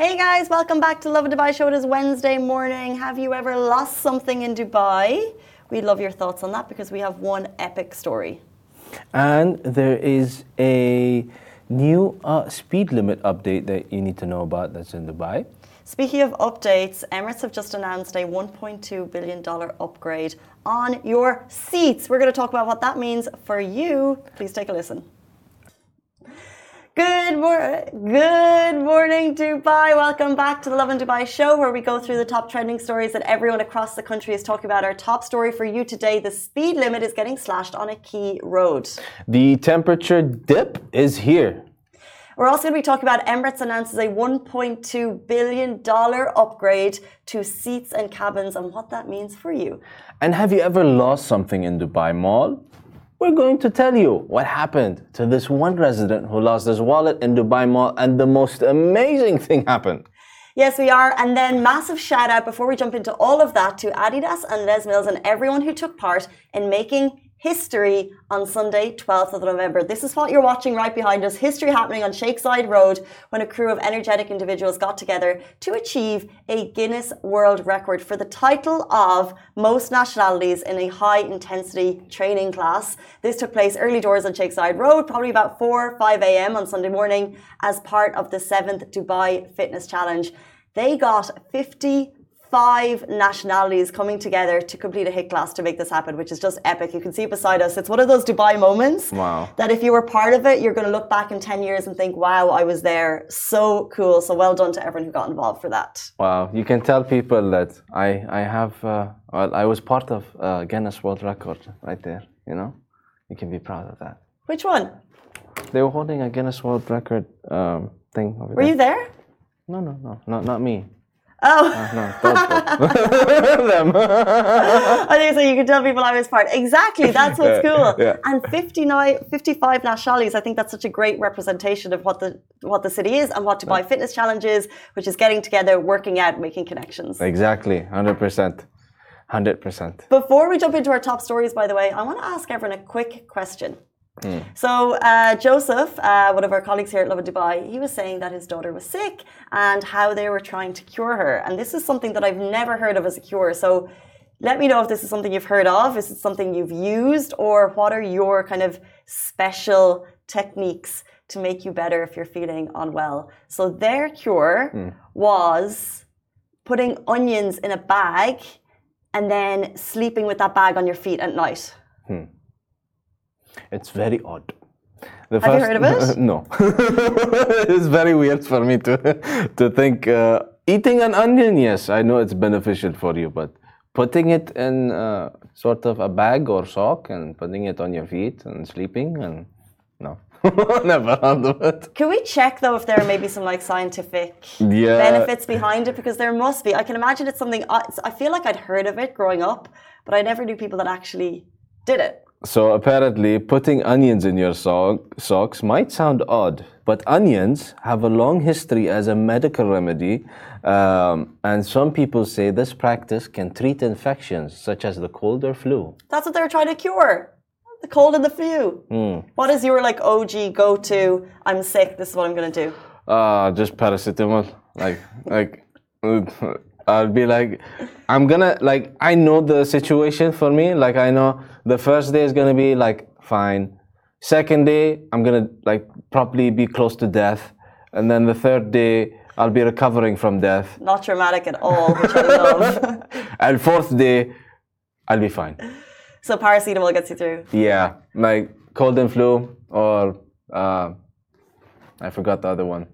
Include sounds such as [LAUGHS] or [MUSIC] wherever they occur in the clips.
Hey guys, welcome back to Lovin Dubai Show. It is Wednesday morning. Have you ever lost something in Dubai? We'd love your thoughts on that because we have one epic story. And there is a new uh, speed limit update that you need to know about that's in Dubai. Speaking of updates, Emirates have just announced a $1.2 billion upgrade on your seats. We're going to talk about what that means for you. Please take a listen. Good, mor- good morning, Dubai. Welcome back to the Lovin Dubai show, where we go through the top trending stories that everyone across the country is talking about. Our top story for you today the speed limit is getting slashed on a key road. The temperature dip is here. We're also going to be talking about Emirates announces a $1.2 billion upgrade to seats and cabins and what that means for you. And have you ever lost something in Dubai Mall? We're going to tell you what happened to this one resident who lost his wallet in Dubai Mall, and the most amazing thing happened. Yes, we are. And then massive shout out before we jump into all of that to Adidas and Les Mills and everyone who took part in making history on Sunday, 12th of November. This is what you're watching right behind us. History happening on Sheikh Zayed Road when a crew of energetic individuals got together to achieve a Guinness World Record for the title of most nationalities in a high intensity training class. This took place early doors on Sheikh Zayed Road, probably about 4 5 a.m. on Sunday morning as part of the 7th Dubai Fitness Challenge. They got 50 five nationalities coming together to complete a HIIT class to make this happen, which is just epic. You can see it beside us. It's one of those Dubai moments Wow. that if you were part of it, you're going to look back in 10 years and think, wow, I was there. So cool. So well done to everyone who got involved for that. Wow, you can tell people that I I have uh, well I was part of uh, Guinness World Record right there. You know, you can be proud of that. Which one? They were holding a Guinness World Record um, thing over Were there. you there? No, no, no, not not me. Oh, ah, No, those them. I think so. You can tell people I was part. Exactly. That's what's Yeah, cool. yeah. And 59, 55 nationalities. I think that's such a great representation of what the what the city is and what Dubai Fitness Challenge is, which is getting together, working out, making connections. exactly, hundred percent, hundred percent. Before we jump into our top stories, by the way, I want to ask everyone a quick question. So, uh, Joseph, uh, one of our colleagues here at Lovin Dubai, he was saying that his daughter was sick and how they were trying to cure her. And this is something that I've never heard of as a cure. So, let me know if this is something you've heard of, is it something you've used, or what are your kind of special techniques to make you better if you're feeling unwell? So, their cure was putting onions in a bag and then sleeping with that bag on your feet at night. It's very odd. The Have you heard of it? [LAUGHS] no, [LAUGHS] it's very weird for me to [LAUGHS] to think uh, eating an onion. Yes, I know it's beneficial for you, but putting it in uh, sort of a bag or sock and putting it on your feet and sleeping and no, never heard of it. Can we check though if there are maybe some like scientific Yeah. benefits behind it? Because there must be. I can imagine it's something. I I feel like I'd heard of it growing up, but I never knew people that actually did it. So apparently, putting onions in your sock, socks might sound odd, but onions have a long history as a medical remedy, um, and some people say this practice can treat infections such as the cold or flu. That's what they're trying to cure. The cold and the flu. Hmm. What is your like OG go to? I'm sick. This is what I'm gonna do. Uh, just paracetamol. Like, like, [LAUGHS] I'll be like, I'm gonna like, I know the situation for me. Like, I know the first day is gonna be like fine. Second day, I'm gonna like probably be close to death, and then the third day, I'll be recovering from death, Not traumatic at all, which I love. [LAUGHS] and fourth day, I'll be fine. so paracetamol gets you through. Yeah, like cold and flu, or uh, I forgot the other one.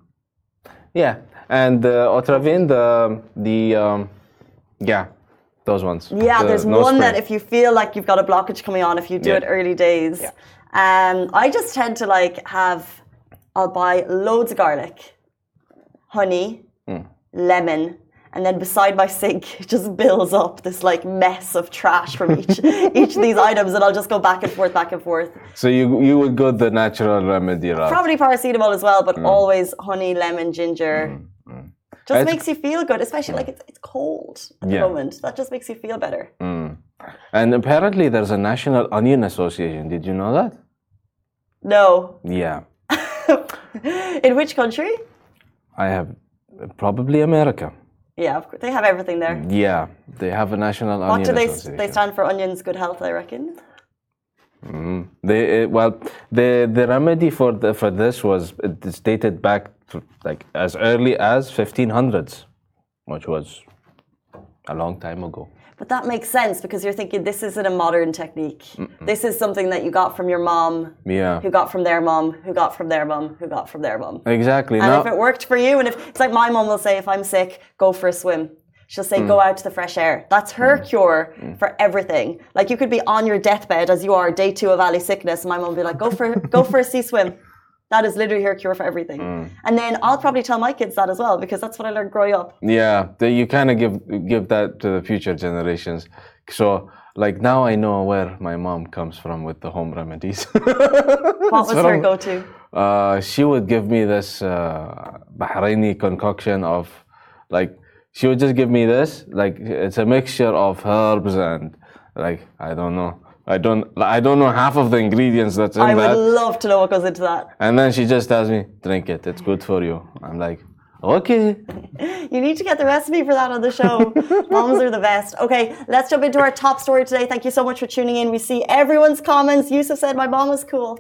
Yeah, and uh, Otrivin, the the um, yeah, those ones. Yeah, The there's one spray. that if you feel like you've got a blockage coming on, if you do Yeah. it early days, yeah. um, I just tend to like have, I'll buy loads of garlic, honey, Hmm. lemon, and then beside my sink [LAUGHS] it just builds up this like mess of trash from each [LAUGHS] each of these items, and I'll just go back and forth, back and forth. So you you would go the natural remedy route. Probably paracetamol as well, but always honey, lemon, ginger. Just It's- makes you feel good, especially like it's, it's cold at the moment. That just makes you feel better. Mm. And apparently, there's a National Onion Association. Did you know that? No. Yeah, [LAUGHS] In which country? I have Probably America. Yeah, of course. They have everything there. Mm, yeah, they have a national What onion do they they stand for? Onions, good health, I reckon. Mm. They uh, well, the the remedy for the, for this was uh, it's dated back like as early as 1500s, which was a long time ago. But that makes sense because you're thinking this isn't a modern technique. This is something that you got from your mom, Yeah, who got from their mom, who got from their mom, who got from their mom. exactly. And now, if it worked for you, and if it's like my mom will say, if I'm sick, go for a swim. She'll say, Mm. go out to the fresh air. That's her cure for everything. Like you could be on your deathbed as you are, day two of Ali sickness. And my mom will be like, go for go for a sea swim. That is literally her cure for everything. Mm. And then I'll probably tell my kids that as well because that's what I learned growing up. yeah, you kind of give give that to the future generations. So like now I know where my mom comes from with the home remedies. [LAUGHS] What was her go to? uh, she would give me this uh, Bahraini concoction of like she would just give me this like it's a mixture of herbs and like I don't know I don't I don't know half of the ingredients that's in that. I would love to know what goes into that. and then she just tells me drink it it's good for you I'm like okay [LAUGHS] You need to get the recipe for that on the show. [LAUGHS] Moms are the best. Okay, let's jump into our top story today. Thank you so much for tuning in. We see everyone's comments. Yusuf said my mom was cool.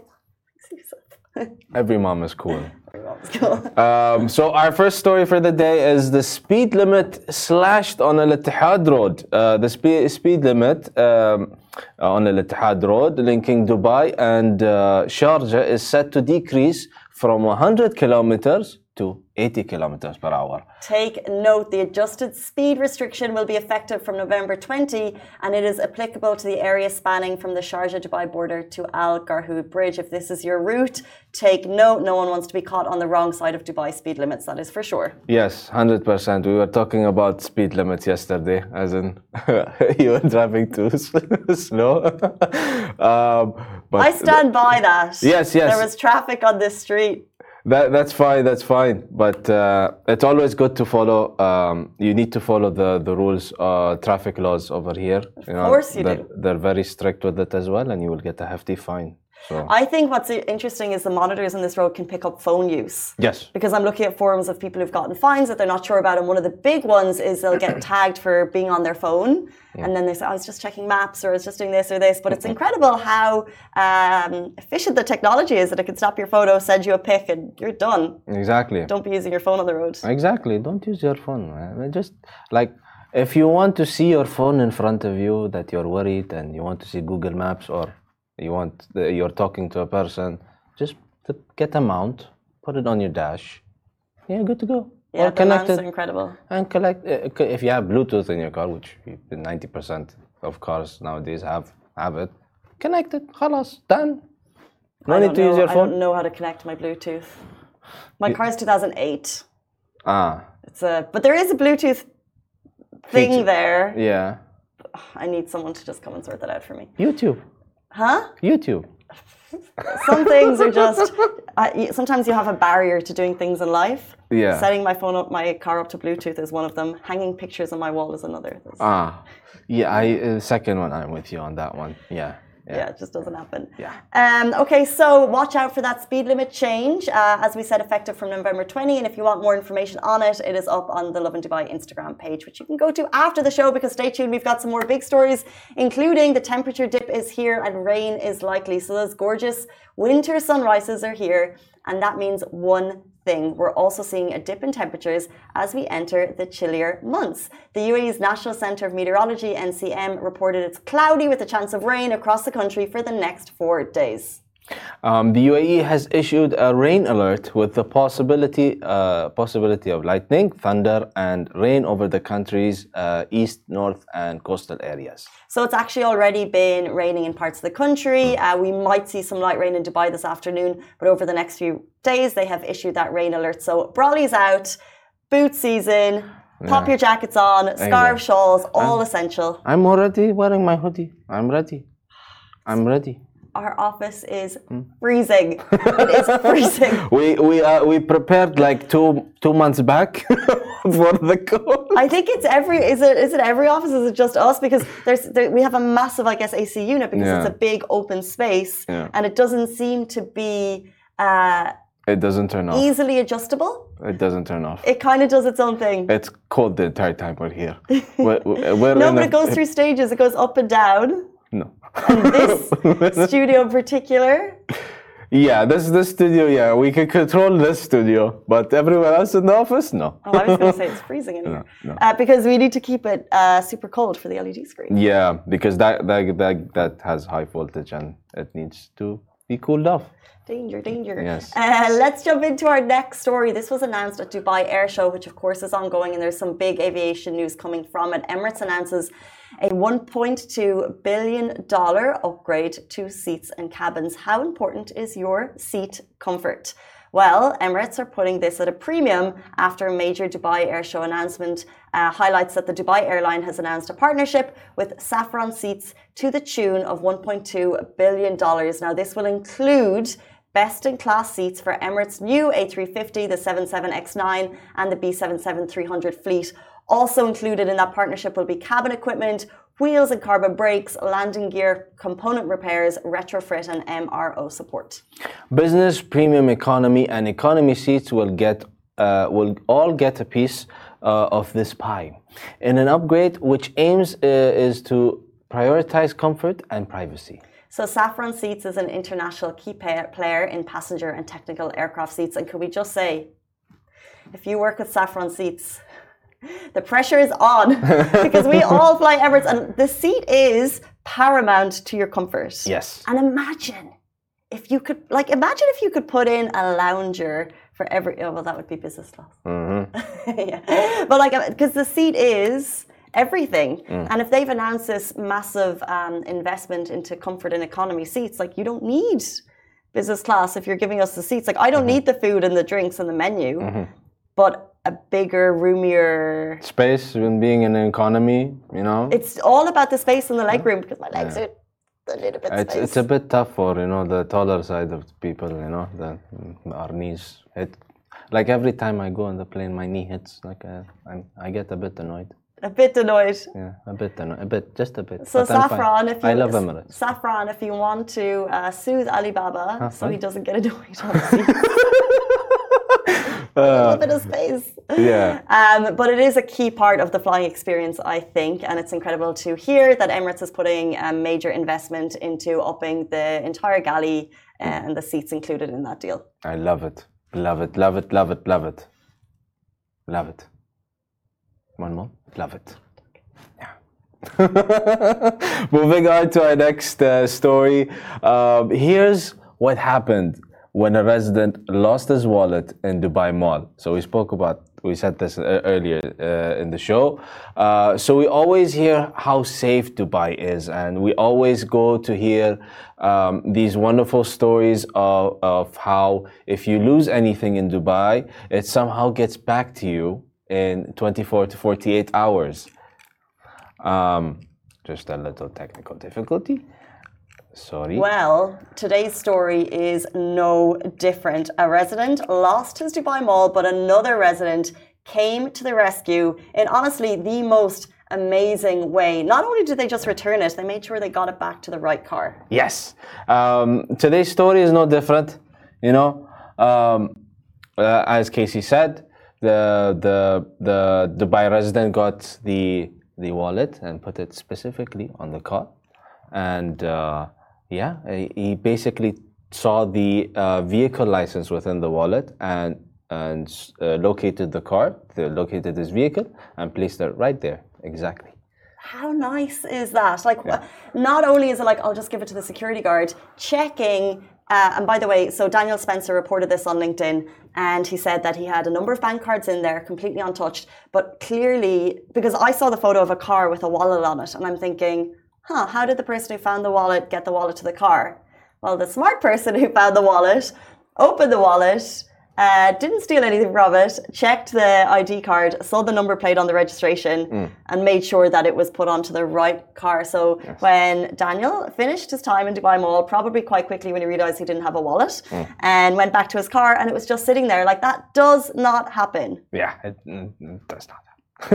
[LAUGHS] every mom is cool My mom was cool. Um, so our first story for the day is the speed limit slashed on Al Ittihad Road. Uh, the spe- speed limit um, on Al Ittihad Road linking Dubai and uh, Sharjah is set to decrease from 100 kilometers to 80 kilometers per hour. Take note the adjusted speed restriction will be effective from November 20 and it is applicable to the area spanning from the Sharjah Dubai border to Al Garhoud Bridge. If this is your route, take note. No one wants to be caught on the wrong side of Dubai speed limits, that is for sure. Yes, 100%. We were talking about speed limits yesterday, as in [LAUGHS] you were driving too [LAUGHS] slow. [LAUGHS] um, but I stand by that. Yes, yes. There was traffic on this street. That, that's fine. That's fine. But uh, it's always good to follow. Um, you need to follow the the rules, uh, traffic laws over here. Of course you they're, do. They're very strict with it as well, and you will get a hefty fine. So I think what's interesting is the monitors on this road can pick up phone use. yes, Because I'm looking at forums of people who've gotten fines that they're not sure about. And one of the big ones is they'll get [CLEARS THROAT] tagged for being on their phone. And then they say, I was just checking maps or I was just doing this or this. But it's incredible how um, efficient the technology is that it can stop your photo, send you a pic, and you're done. exactly. Don't be using your phone on the road. Exactly. Don't use your phone. Man. Just like if you want to see your phone in front of you, that you're worried, and you want to see Google Maps, or you want the, you're talking to a person, just to get a mount, put it on your dash. Yeah, good to go. Yeah, or connect it incredible. and collect. Uh, if you have Bluetooth in your car, which ninety percent of cars nowadays have have it, connect it. Halas, done. No I need to use know- your I phone. don't know how to connect my Bluetooth. My car is 2008. Ah, It's a, but there is a Bluetooth thing Feature. there. yeah. I need someone to just come and sort that out for me. YouTube. Huh? YouTube. Some things are just. [LAUGHS] I, sometimes you have a barrier to doing things in life. Yeah. Setting my phone up, my car up to Bluetooth is one of them. Hanging pictures on my wall is another. That's- Ah, yeah. I uh, second one. I'm with you on that one. Yeah. Yeah, it just doesn't happen. Yeah. Um, okay, so watch out for that speed limit change. Uh, as we said, effective from November 20. And if you want more information on it, it is up on the Lovin Dubai Instagram page, which you can go to after the show because stay tuned. We've got some more big stories, including the temperature dip is here and rain is likely. So those gorgeous winter sunrises are here. And that means one thing. We're also seeing a dip in temperatures as we enter the chillier months. The UAE's National Centre of Meteorology, NCM, reported it's cloudy with a chance of rain across the country for the next four days. Um, the UAE has issued a rain alert with the possibility uh, possibility of lightning, thunder, and rain over the country's uh, east, north, and coastal areas. So it's actually already been raining in parts of the country. Uh, we might see some light rain in Dubai this afternoon, but over the next few days, they have issued that rain alert. So Brawley's out, boot season, pop your jackets on, scarves, shawls, all essential. I'm already wearing my hoodie. I'm ready. I'm ready. Our office is freezing. [LAUGHS] it is freezing. We we uh, we prepared like two two months back [LAUGHS] for the cold. I think it's every. Is it? Is it every office? Is it just us? Because there's there, we have a massive, I guess, AC unit because it's a big open space, Yeah. and it doesn't seem to be uh, It doesn't turn off. easily adjustable. It doesn't turn off. It kind of does its own thing. It's cold the entire time [LAUGHS] we're here. We're, we're No, but a- it goes through stages. It goes up and down. No. This [LAUGHS] studio in particular, Yeah, this this studio. Yeah, we can control this studio, but everywhere else in the office, no. oh, I was going to say it's [LAUGHS] freezing in here no. Uh, because we need to keep it uh, super cold for the LED screen. Yeah, because that that that that has high voltage and it needs to be cooled off. Danger, danger. Yes. Uh, let's jump into our next story. This was announced at Dubai Air Show, which of course is ongoing, and there's some big aviation news coming from it. Emirates announces a 1.2 billion dollar upgrade to seats and cabins. How important is your seat comfort? Well, Emirates are putting this at a premium after a major Dubai Air Show announcement uh, highlights that the Dubai airline has announced a partnership with Safran Seats to the tune of 1.2 billion dollars. Now, this will include best in class seats for Emirates' new A350, the 77X9, and the B77 300 fleet. Also included in that partnership will be cabin equipment, wheels and carbon brakes, landing gear, component repairs, retrofit, and MRO support. Business, premium economy, and economy seats will get uh, will all get a piece uh, of this pie. In an upgrade which aims uh, is to prioritize comfort and privacy. So Safran Seats is an international key player in passenger and technical aircraft seats. And could we just say, if you work with Safran Seats, the pressure is on [LAUGHS] because we all fly Emirates, and the seat is paramount to your comfort. Yes. And imagine if you could, like, imagine if you could put in a lounger for every. Oh, well, that would be business class. Mm-hmm. [LAUGHS] yeah. But like, uh, because the seat is everything, mm. and if they've announced this massive um, investment into comfort and economy seats, like, you don't need business class if you're giving us the seats. Like, I don't mm-hmm. need the food and the drinks and the menu, mm-hmm. but a bigger, roomier. Space when being in an economy, you know. It's all about the space in the leg room because my legs are a little bit It's, space. it's a bit tough for you know the taller side of people you know the our knees hit like every time I go on the plane my knee hits like uh, I'm, I get a bit annoyed a bit annoyed. yeah a bit annoyed a bit just a bit So but Safran, if you I love Emirates Safran, if you want to uh, soothe Alibaba so he doesn't get annoyed on the seat. A little bit of space. yeah. Um, but it is a key part of the flying experience, I think, and it's incredible to hear that Emirates is putting a major investment into upping the entire galley and the seats included in that deal. I love it. Love it. Love it. Love it. Love it. Love it. One more? Love it. Yeah. [LAUGHS] Moving on to our next uh, story. Um, here's what happened when a resident lost his wallet in Dubai Mall. So we spoke about, we said this uh, earlier uh, in the show. Uh, so we always hear how safe Dubai is, and we always go to hear um, these wonderful stories of, of how if you lose anything in Dubai, it somehow gets back to you in 24 to 48 hours. Um, just a little technical difficulty. Sorry. Well, today's story is no different. A resident lost his Dubai Mall, but another resident came to the rescue in honestly the most amazing way. Not only did they just return it, they made sure they got it back to the right car. Yes. Um, today's story is no different. You know, um, uh, as Casey said, the the the Dubai resident got the the wallet and put it specifically on the car, and uh, yeah, he basically saw the uh, vehicle license within the wallet and and uh, located the car, the, located his vehicle, and placed it right there exactly. How nice is that? Like, not only is it like, I'll just give it to the security guard, checking. Uh, and by the way, so Daniel Spencer reported this on LinkedIn, and he said that he had a number of bank cards in there, completely untouched. But clearly, because I saw the photo of a car with a wallet on it, and I'm thinking, huh, how did the person who found the wallet get the wallet to the car? Well, the smart person who found the wallet opened the wallet, uh, didn't steal anything from it, checked the ID card, saw the number plate on the registration, and made sure that it was put onto the right car. So when Daniel finished his time in Dubai Mall, probably quite quickly when he realized he didn't have a wallet, and went back to his car and it was just sitting there, like that does not happen. Yeah, it, mm, mm, does not. [LAUGHS]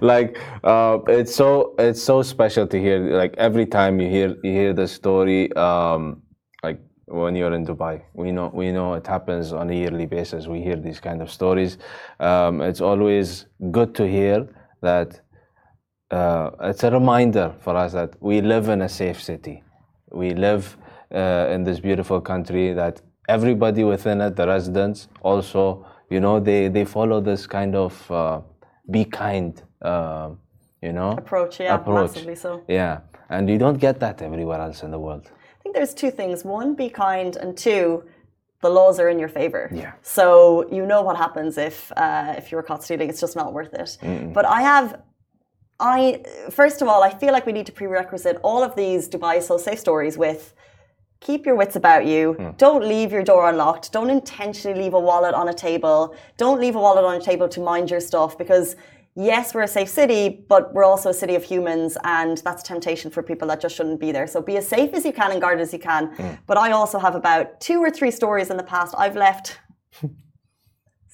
like uh, it's so it's so special to hear. Like every time you hear you hear the story, um, like when you're in Dubai. We know we know it happens on a yearly basis. We hear these kind of stories. Um, it's always good to hear that. Uh, it's a reminder for us that we live in a safe city. We live uh, in this beautiful country that everybody within it, the residents, also, you know, they, they follow this kind of uh, be kind, uh, you know, Approach, yeah, massively so. Yeah, and you don't get that everywhere else in the world. I think there's two things. One, be kind, and two, the laws are in your favor. Yeah. So you know what happens if uh, if you're caught stealing. It's just not worth it. But I have, I first of all, I feel like we need to prerequisite all of these Dubai So Safe stories with. Keep your wits about you. Hmm. Don't leave your door unlocked. Don't intentionally leave a wallet on a table. Don't leave a wallet on a table to mind your stuff because yes, we're a safe city, but we're also a city of humans, and that's temptation for people that just shouldn't be there. So be as safe as you can and guarded as you can. Hmm. But I also have about two or three stories in the past I've left. [LAUGHS]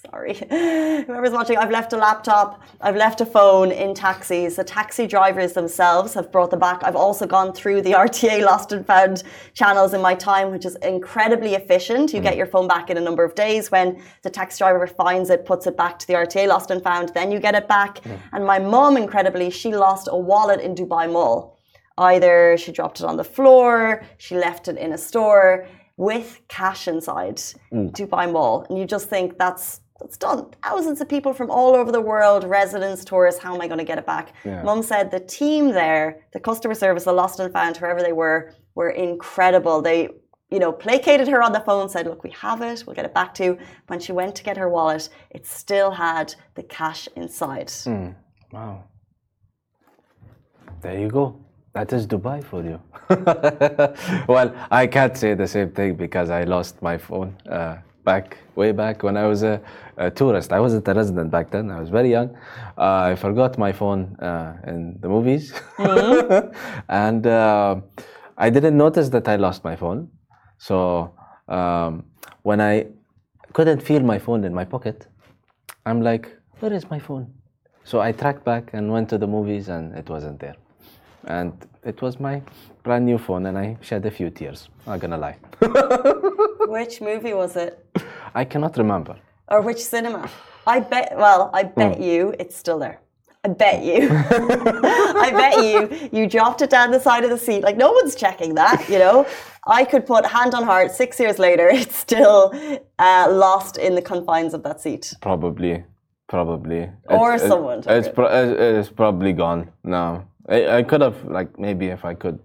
Sorry, [LAUGHS] whoever's watching, I've left a laptop, I've left a phone in taxis. The taxi drivers themselves have brought them back. I've also gone through the [LAUGHS] RTA lost and found channels in my time, which is incredibly efficient. You get mm. your phone back in a number of days. When the taxi driver finds it, puts it back to the RTA lost and found, then you get it back. Mm. And my mom, incredibly, she lost a wallet in Dubai Mall. Either she dropped it on the floor, she left it in a store with cash inside mm. Dubai Mall. And you just think that's that's done. Thousands of people from all over the world, residents, tourists, how am I going to get it back? Yeah. Mum said the team there, the customer service, the lost and found, whoever they were, were incredible. They, you know, placated her on the phone, said, Look, we have it, we'll get it back to you. When she went to get her wallet, it still had the cash inside. Wow. There you go. That is Dubai for you. [LAUGHS] well, I can't say the same thing because I lost my phone uh, back way back when I was a, a tourist. I wasn't a resident back then. I was very young. Uh, I forgot my phone uh, in the movies, [LAUGHS] and uh, I didn't notice that I lost my phone. So um, when I couldn't feel my phone in my pocket, I'm like, where is my phone? So I tracked back and went to the movies, and it wasn't there. And it was my brand new phone, and I shed a few tears. Not gonna lie. [LAUGHS] Which movie was it? I cannot remember. Or which cinema? I bet, well, I bet Hmm. you it's still there. I bet you. [LAUGHS] I bet you you dropped it down the side of the seat. Like no one's checking that, you know. I could put hand on heart. Six years later, [LAUGHS] it's still uh, lost in the confines of that seat. Probably, probably. Or It's- someone It's, pro- it's probably gone now. I, I could have like maybe if I could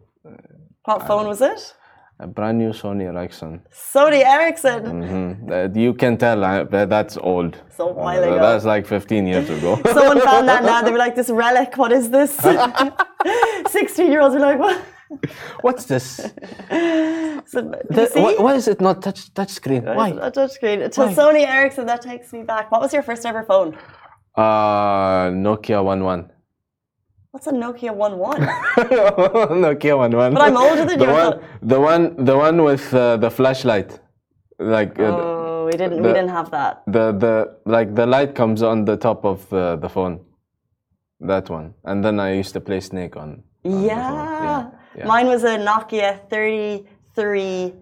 What Uh, phone was it? A brand new Sony Ericsson. Sony Ericsson. hmm Uh, you can tell I, that's old. So while Uh, ago. That's like 15 years ago. [LAUGHS] Someone found that now. They were [LAUGHS] like, "This relic. What is this?" [LAUGHS] Sixteen-year-olds were like, "What?" What's this? So, The- why, why is it not touch touch screen? Why? A touchscreen. To Sony Ericsson, that takes me back. What was your first ever phone? Uh, Nokia 11. What's a Nokia One One? [LAUGHS] Nokia 11. But I'm older than the you, one, the one, the one with uh, the flashlight, like uh, Oh, we didn't. we didn't have that. the the like the light comes on the top of the, the phone. That one, and then I used to play Snake on. on the. Yeah. yeah, yeah. Mine was a Nokia 33.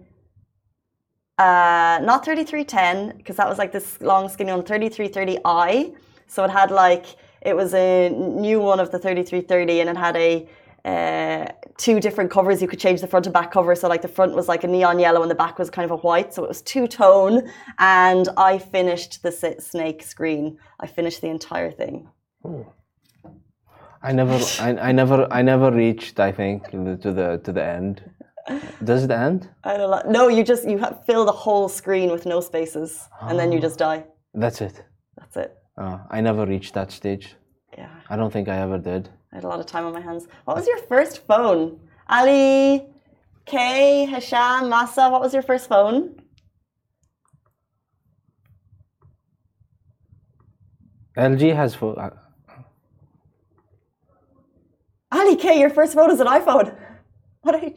Uh, not 3310 because that was like this long skinny one. 3330i. So it had like it was a new one of the 3330, and it had a uh, two different covers. You could change the front and back cover. So like the front was like a neon yellow, and the back was kind of a white. So it was two tone. And I finished the snake screen. I finished the entire thing. I never, I, I never, I never reached. I think to the to the end. Does it end? I don't know. No, you just you have, fill the whole screen with no spaces, and then you just die. That's it. That's it. Uh, I never reached that stage. Yeah, I don't think I ever did. I had a lot of time on my hands. What was your first phone? Ali, Kay, Hasham, Masa. What was your first phone? LG has full. Uh, Ali K, your first phone is an iPhone. [LAUGHS] What are you?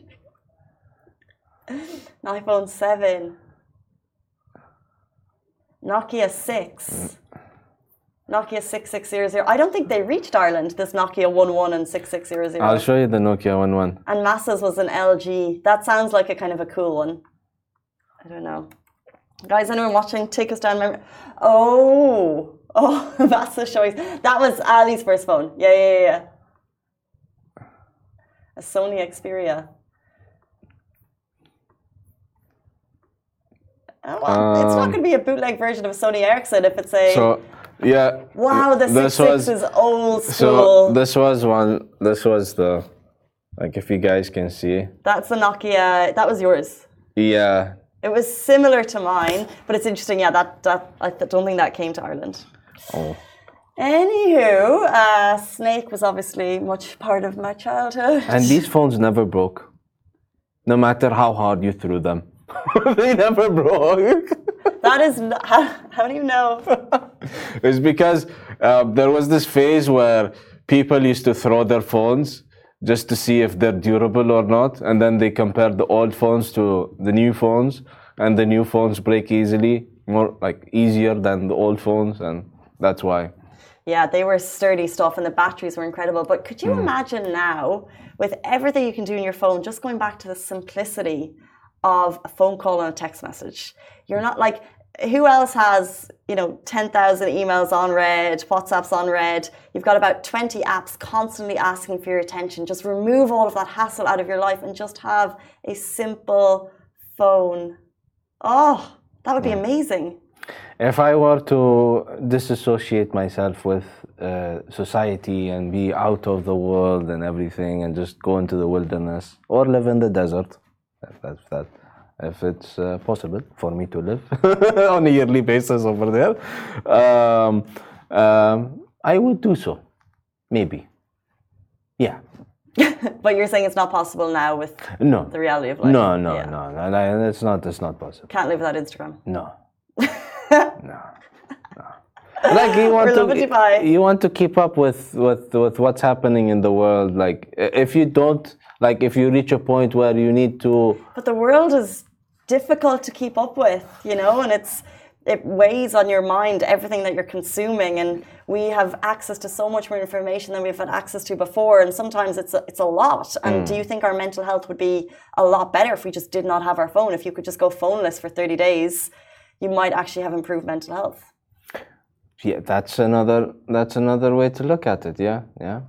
An iPhone seven. Nokia six. Nokia six six zero zero. I don't think they reached Ireland. This Nokia one one and six six zero zero. I'll show you the Nokia one one. And Massa's was an LG. That sounds like a kind of a cool one. I don't know. Guys, anyone watching? Take us down memory. Oh, oh, [LAUGHS] that's the showing. That was Ali's first phone. Yeah, yeah, yeah. A Sony Xperia. Oh, well, it's not Um, going to be a bootleg version of a Sony Ericsson if it's a. So yeah. wow, the this six was is old school. so this was one. This was the like if you guys can see. That's the Nokia. That was yours. Yeah. It was similar to mine, but it's interesting. Yeah, that, that I don't think that came to Ireland. Oh. Anywho, uh, Snake was obviously much part of my childhood. And these [LAUGHS] phones never broke. No matter how hard you threw them. [LAUGHS] they never broke. That is how, how do you know? [LAUGHS] it's because uh, there was this phase where people used to throw their phones just to see if they're durable or not, and then they compared the old phones to the new phones, and the new phones break easily, more like easier than the old phones, and that's why. Yeah, they were sturdy stuff, and the batteries were incredible. But could you imagine now, with everything you can do in your phone, just going back to the simplicity of a phone call and a text message? You're not like who else has you know 10,000 emails on red, WhatsApps on red. You've got about 20 apps constantly asking for your attention. Just remove all of that hassle out of your life and just have a simple phone. Oh, that would be amazing. If I were to disassociate myself with uh, society and be out of the world and everything and just go into the wilderness or live in the desert, if, that, that, if it's uh, possible for me to live [LAUGHS] on a yearly basis over there, um, um, I would do so. Maybe. Yeah. [LAUGHS] But you're saying it's not possible now with No. the reality of life. No, no, Yeah. no, no, no. It's not. It's not possible. Can't live without Instagram. No. [LAUGHS] no. No. Like you want We're to, you want to keep up with, with with what's happening in the world. Like if you don't, like if you reach a point where you need to, But the world is difficult to keep up with, you know, and it's it weighs on your mind everything that you're consuming, and we have access to so much more information than we've had access to before, and sometimes it's a, it's a lot. And do you think our mental health would be a lot better if we just did not have our phone? If you could just go phoneless for thirty days, you might actually have improved mental health. yeah, that's another that's another way to look at it. Yeah, yeah.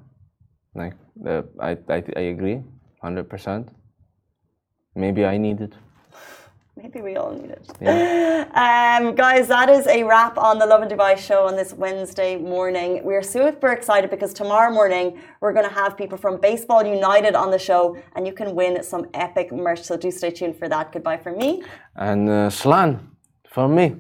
Like uh, I, I I agree, hundred percent. Maybe I need it. Maybe we all need it. Yeah. [LAUGHS] Um, guys, that is a wrap on the Lovin Dubai show on this Wednesday morning. We're super excited because tomorrow morning we're going to have people from Baseball United on the show and you can win some epic merch. So do stay tuned for that. Goodbye from me. And uh, Slan for me.